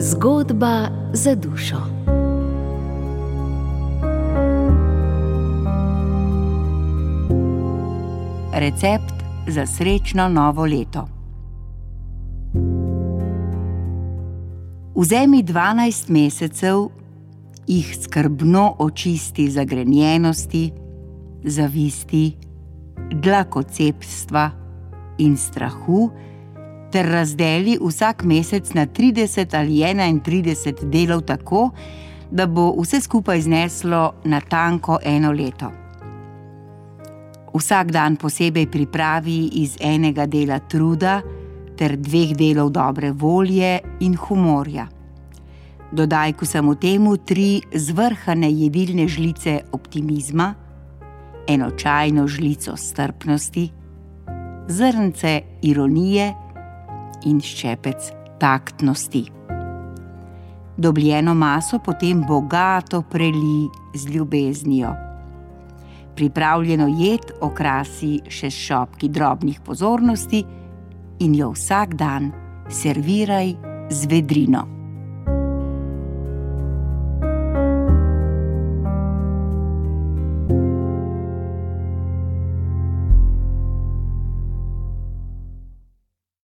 Zgodba za dušo. Recept za srečno novo leto. Vzemi 12 mesecev, jih skrbno očisti zagrenjenosti, zavisti, dlakocepstva in strahu, ter razdeli vsak mesec na 30 ali 31 delov tako, da bo vse skupaj zneslo na tanko eno leto. Vsak dan posebej pripravi iz enega dela truda ter dveh delov dobre volje in humorja. Dodaj k vsemu temu tri zvrhane jedilne žlice optimizma, eno čajno žlico strpnosti, zrnce ironije in ščepec taktnosti. Dobljeno maso potem bogato preli z ljubeznijo. Pripravljeno jed okrasi še s šopki drobnih pozornosti in jo vsak dan serviraj z vedrino.